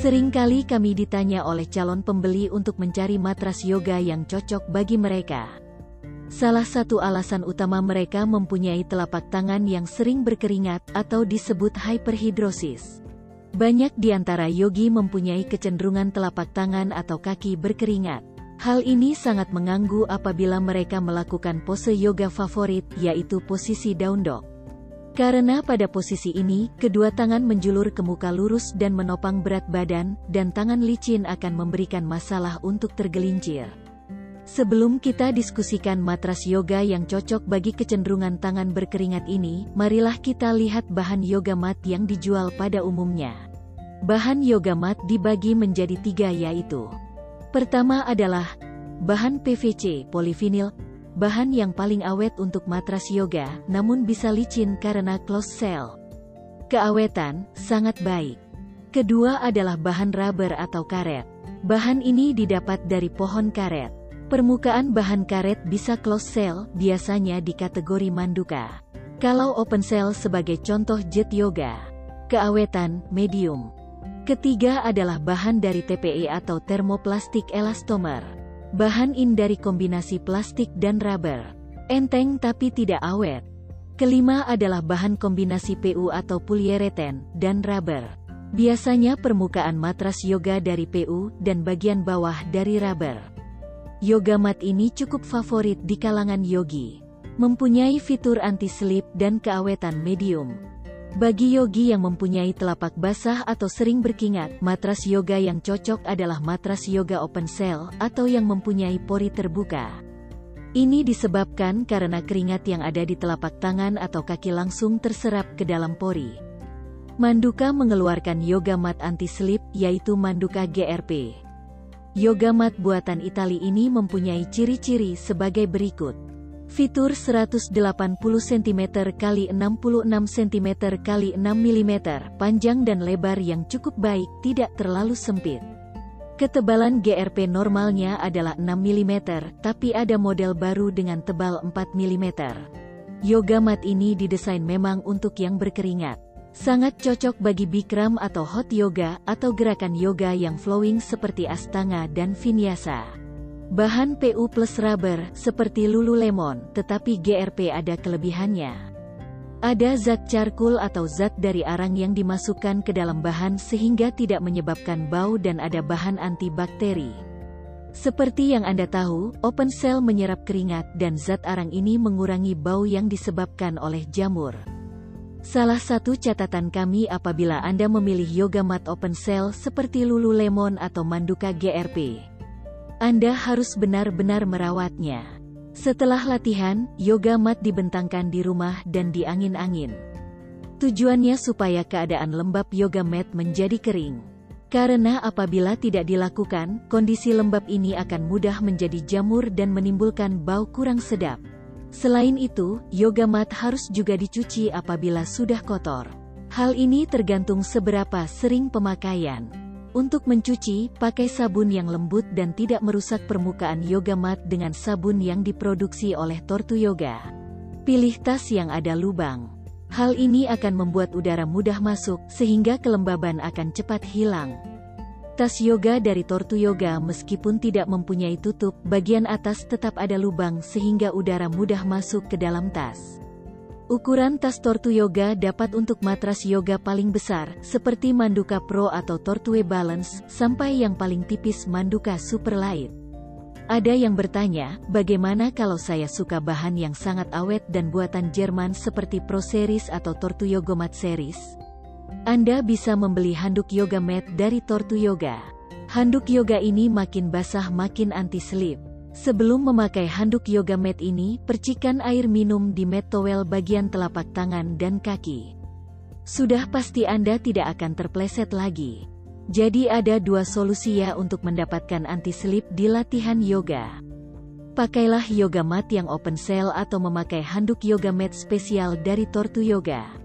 Seringkali kami ditanya oleh calon pembeli untuk mencari matras yoga yang cocok bagi mereka. Salah satu alasan utama mereka mempunyai telapak tangan yang sering berkeringat atau disebut hyperhidrosis. Banyak di antara yogi mempunyai kecenderungan telapak tangan atau kaki berkeringat. Hal ini sangat mengganggu apabila mereka melakukan pose yoga favorit, yaitu posisi daun dog. Karena pada posisi ini, kedua tangan menjulur ke muka lurus dan menopang berat badan, dan tangan licin akan memberikan masalah untuk tergelincir. Sebelum kita diskusikan matras yoga yang cocok bagi kecenderungan tangan berkeringat ini, marilah kita lihat bahan yoga mat yang dijual pada umumnya. Bahan yoga mat dibagi menjadi tiga yaitu Pertama adalah bahan PVC polivinil, bahan yang paling awet untuk matras yoga, namun bisa licin karena close cell. Keawetan, sangat baik. Kedua adalah bahan rubber atau karet. Bahan ini didapat dari pohon karet. Permukaan bahan karet bisa close cell, biasanya di kategori manduka. Kalau open cell sebagai contoh jet yoga. Keawetan, medium. Ketiga adalah bahan dari TPE atau thermoplastik elastomer. Bahan in dari kombinasi plastik dan rubber. Enteng tapi tidak awet. Kelima adalah bahan kombinasi PU atau polyurethane dan rubber. Biasanya permukaan matras yoga dari PU dan bagian bawah dari rubber. Yoga mat ini cukup favorit di kalangan yogi. Mempunyai fitur anti-slip dan keawetan medium. Bagi yogi yang mempunyai telapak basah atau sering berkingat, matras yoga yang cocok adalah matras yoga open cell atau yang mempunyai pori terbuka. Ini disebabkan karena keringat yang ada di telapak tangan atau kaki langsung terserap ke dalam pori. Manduka mengeluarkan yoga mat anti-slip, yaitu Manduka GRP. Yoga mat buatan Itali ini mempunyai ciri-ciri sebagai berikut. Fitur 180 cm x 66 cm x 6 mm, panjang dan lebar yang cukup baik, tidak terlalu sempit. Ketebalan GRP normalnya adalah 6 mm, tapi ada model baru dengan tebal 4 mm. Yoga mat ini didesain memang untuk yang berkeringat. Sangat cocok bagi Bikram atau hot yoga atau gerakan yoga yang flowing seperti Astanga dan Vinyasa. Bahan PU plus rubber seperti Lululemon, tetapi GRP ada kelebihannya. Ada zat charcoal atau zat dari arang yang dimasukkan ke dalam bahan sehingga tidak menyebabkan bau dan ada bahan antibakteri. Seperti yang Anda tahu, open cell menyerap keringat dan zat arang ini mengurangi bau yang disebabkan oleh jamur. Salah satu catatan kami apabila Anda memilih yoga mat open cell seperti Lululemon atau Manduka GRP. Anda harus benar-benar merawatnya. Setelah latihan, yoga mat dibentangkan di rumah dan di angin-angin. Tujuannya supaya keadaan lembab yoga mat menjadi kering. Karena apabila tidak dilakukan, kondisi lembab ini akan mudah menjadi jamur dan menimbulkan bau kurang sedap. Selain itu, yoga mat harus juga dicuci apabila sudah kotor. Hal ini tergantung seberapa sering pemakaian. Untuk mencuci, pakai sabun yang lembut dan tidak merusak permukaan yoga mat dengan sabun yang diproduksi oleh Tortu Yoga. Pilih tas yang ada lubang. Hal ini akan membuat udara mudah masuk, sehingga kelembaban akan cepat hilang. Tas yoga dari Tortu Yoga meskipun tidak mempunyai tutup, bagian atas tetap ada lubang sehingga udara mudah masuk ke dalam tas. Ukuran tas Tortu Yoga dapat untuk matras yoga paling besar, seperti Manduka Pro atau Tortue Balance, sampai yang paling tipis Manduka Super Light. Ada yang bertanya, bagaimana kalau saya suka bahan yang sangat awet dan buatan Jerman seperti Pro Series atau Tortu Yogomat Series? Anda bisa membeli handuk yoga mat dari Tortu Yoga. Handuk yoga ini makin basah makin anti-slip. Sebelum memakai handuk yoga mat ini, percikan air minum di mat towel bagian telapak tangan dan kaki. Sudah pasti Anda tidak akan terpleset lagi. Jadi ada dua solusi ya untuk mendapatkan anti-slip di latihan yoga. Pakailah yoga mat yang open cell atau memakai handuk yoga mat spesial dari Tortu Yoga.